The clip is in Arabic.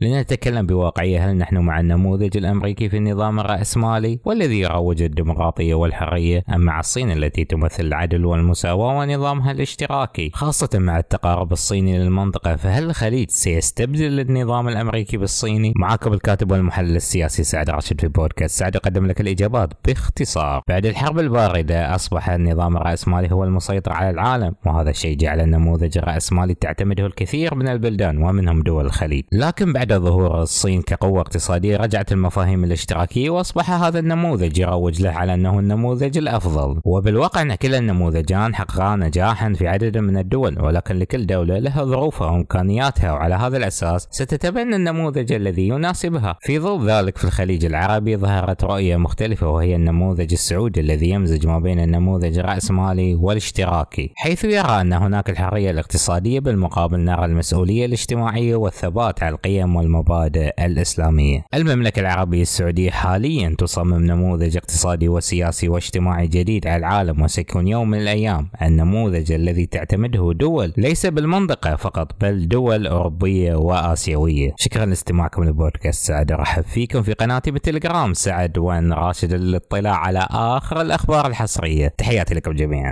لنتكلم بواقعية. هل نحن مع النموذج الأمريكي في النظام الرأسمالي والذي يروج الديمقراطية والحرية أم مع الصين التي تمثل العدل والمساواة ونظامها الاشتراكي؟ خاصة مع التقارب الصيني للمنطقة فهل الخليج سيستبدل النظام الأمريكي بالصيني؟ معكم الكاتب والمحلل السياسي سعد راشد في بودكاست. سعد أقدم لك الإجابات باختصار. بعد الحرب الباردة أصبح النظام الرأسمالي هو المسيطر على العالم وهذا الشيء جعل النموذج الرأسمالي تعتمده الكثير من البلدان ومنهم دول الخليج. لكن بعد ظهور الصين كقوة اقتصادية رجعت المفاهيم الاشتراكية وأصبح هذا النموذج يروج له على أنه النموذج الأفضل. وبالواقع أن كلا النموذجان حققا نجاحا في عدد من الدول ولكن لكل دولة لها ظروفها وإمكانياتها وعلى هذا الأساس ستتبنى النموذج الذي يناسبها. في ظل ذلك في الخليج العربي ظهرت رؤية مختلفة وهي النموذج السعودي الذي يمزج ما بين النموذج الرأسمالي والاشتراكي حيث يرى أن هناك الحرية الاقتصادية بالمقابل نرى المسؤولية الاجتماعية والثبات على القيم والمبادئ الإسلامية. المملكة العربية السعودية حاليا تصمم نموذج اقتصادي وسياسي واجتماعي جديد على العالم وسيكون يوم من الأيام النموذج الذي تعتمده دول ليس بالمنطقة فقط بل دول أوروبية وآسيوية. شكرا لاستماعكم للبودكاست سعد أرحب فيكم في قناتي بالتليجرام سعد وأن راشد للاطلاع على آخر الأخبار الحصرية. تحياتي لكم جميعا.